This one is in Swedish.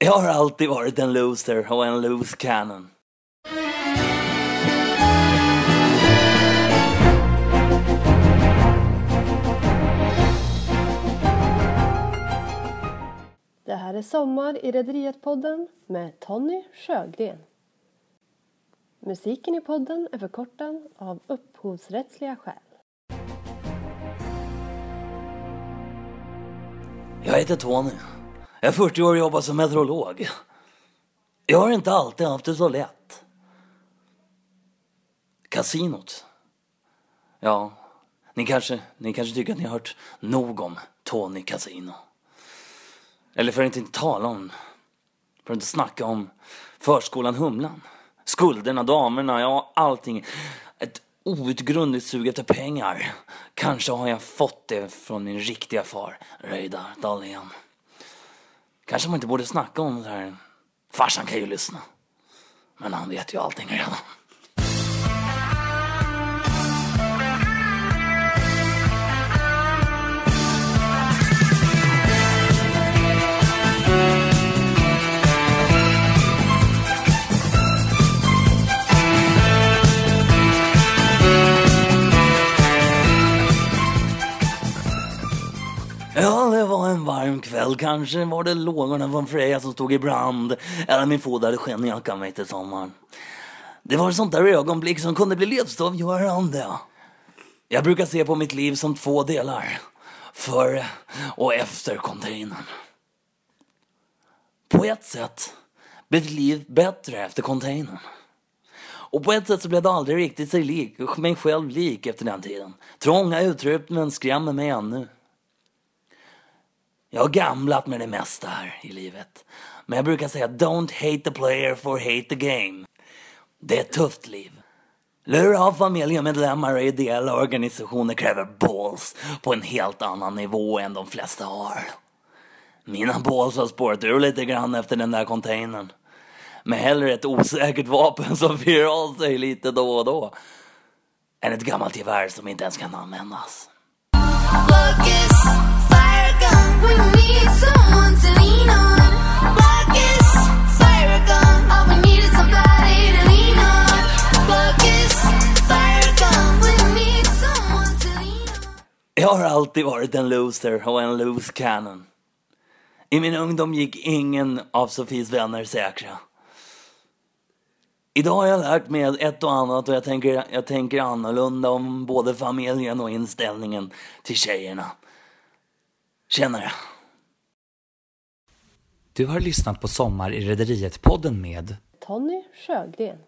Jag har alltid varit en loser och en loose cannon. Det här är Sommar i Rederiet-podden med Tony Sjögren. Musiken i podden är förkortad av upphovsrättsliga skäl. Jag heter Tony. Jag är 40 år och jobbar som meteorolog. Jag har inte alltid haft det så lätt. Kasinot. Ja, ni kanske, ni kanske tycker att ni har hört nog om Tony Casino. Eller för att inte tala om, för att inte snacka om förskolan Humlan. Skulderna, damerna, ja allting. Ett outgrundligt sug efter pengar. Kanske har jag fått det från min riktiga far, Reidar Dahlén. Kanske man inte borde snacka om det här. Farsan kan ju lyssna. Men han vet ju allting redan. Ja, det var en varm kväll. Kanske var det lågorna från Freja som stod i brand. Eller min fodrade skinnjacka mitt i sommaren. Det var ett sånt där ögonblick som kunde bli livsavgörande. Jag brukar se på mitt liv som två delar. Före och efter containern. På ett sätt blev mitt liv bättre efter containern. Och på ett sätt så blev det aldrig riktigt sig lik, mig själv lik efter den tiden. Trånga utrymmen skrämmer mig ännu. Jag har gamlat med det mesta här i livet. Men jag brukar säga don't hate the player for hate the game. Det är ett tufft liv. Lura av familjemedlemmar och ideella organisationer kräver balls på en helt annan nivå än de flesta har. Mina balls har spårat ur lite grann efter den där containern. Men hellre ett osäkert vapen som firar av sig lite då och då. Än ett gammalt gevär som inte ens kan användas. Focus, Jag har alltid varit en loser och en loose cannon. I min ungdom gick ingen av Sofies vänner säkra. Idag har jag lärt mig ett och annat och jag tänker, jag tänker annorlunda om både familjen och inställningen till tjejerna. Tjenare. Du har lyssnat på Sommar i Rederiet-podden med Tony Sjögren.